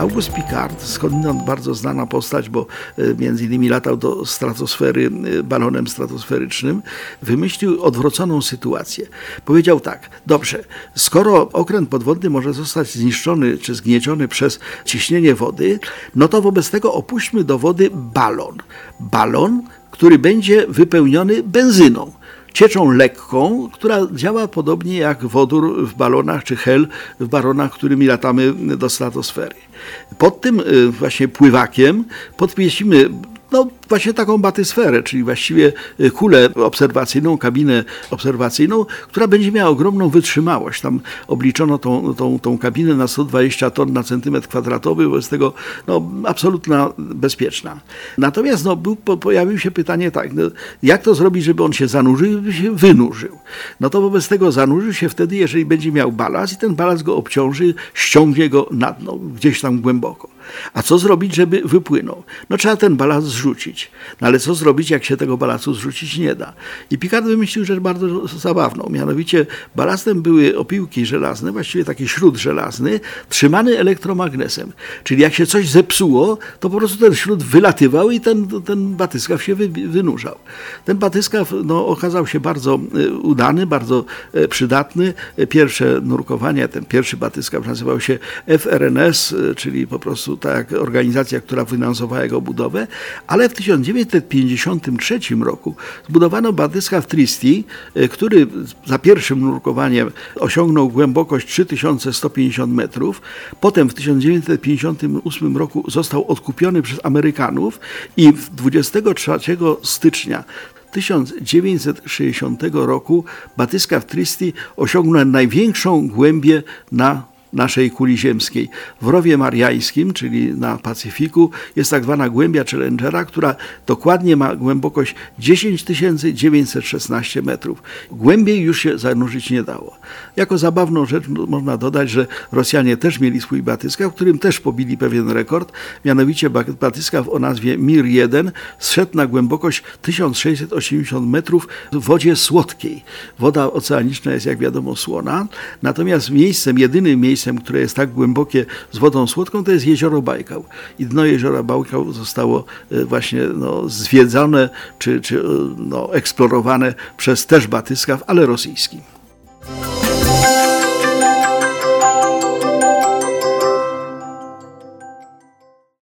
August Picard, skądinąd bardzo znana postać, bo e, między innymi latał do stratosfery e, balonem stratosferycznym, wymyślił odwróconą sytuację. Powiedział tak, dobrze, skoro okręt podwodny może zostać zniszczony czy zgnieciony przez ciśnienie wody, no to wobec tego opuśćmy do wody balon. Balon, który będzie wypełniony benzyną cieczą lekką, która działa podobnie jak wodór w balonach czy hel w balonach, którymi latamy do stratosfery. Pod tym y, właśnie pływakiem podpiecimy no, właśnie taką batysferę, czyli właściwie y, kulę obserwacyjną, kabinę obserwacyjną, która będzie miała ogromną wytrzymałość. Tam obliczono tą, tą, tą kabinę na 120 ton na centymetr kwadratowy, wobec tego no, absolutna bezpieczna. Natomiast no, był, po, pojawiło się pytanie tak, no, jak to zrobić, żeby on się zanurzył, żeby się wynurzył. No to wobec tego zanurzył się wtedy, jeżeli będzie miał balast i ten balast go obciąży, ściągnie go na dno, gdzieś tam głęboko. A co zrobić, żeby wypłynął? No trzeba ten balast zrzucić. No ale co zrobić, jak się tego balastu zrzucić nie da? I Picard wymyślił rzecz bardzo zabawną. Mianowicie balastem były opiłki żelazne, właściwie taki śród żelazny, trzymany elektromagnesem. Czyli jak się coś zepsuło, to po prostu ten śród wylatywał i ten, ten batyskaw się wy, wynurzał. Ten batyskaw no, okazał się bardzo e, udany, bardzo e, przydatny. Pierwsze nurkowanie, ten pierwszy batyskaw nazywał się FRNS, e, czyli po prostu tak organizacja, która finansowała jego budowę, ale w 1953 roku zbudowano batyskaw Tristi, e, który za pierwszym nurkowaniem osiągnął głębokość 3150 metrów. Potem w 1958 roku został odkupiony przez Amerykanów i 23 stycznia 1960 roku batyskaw Tristi osiągnął największą głębię na naszej kuli ziemskiej. W rowie mariańskim, czyli na Pacyfiku, jest tak zwana głębia Challengera, która dokładnie ma głębokość 10 916 metrów. Głębiej już się zanurzyć nie dało. Jako zabawną rzecz można dodać, że Rosjanie też mieli swój batyskaw, w którym też pobili pewien rekord, mianowicie batyskaw o nazwie Mir-1 zszedł na głębokość 1680 metrów w wodzie słodkiej. Woda oceaniczna jest jak wiadomo słona, natomiast miejscem, jedynym miejscem, miejscem, które jest tak głębokie z wodą słodką, to jest jezioro Bajkał. I dno jeziora Bajkał zostało e, właśnie no, zwiedzane czy, czy e, no, eksplorowane przez też batyskaw, ale rosyjski.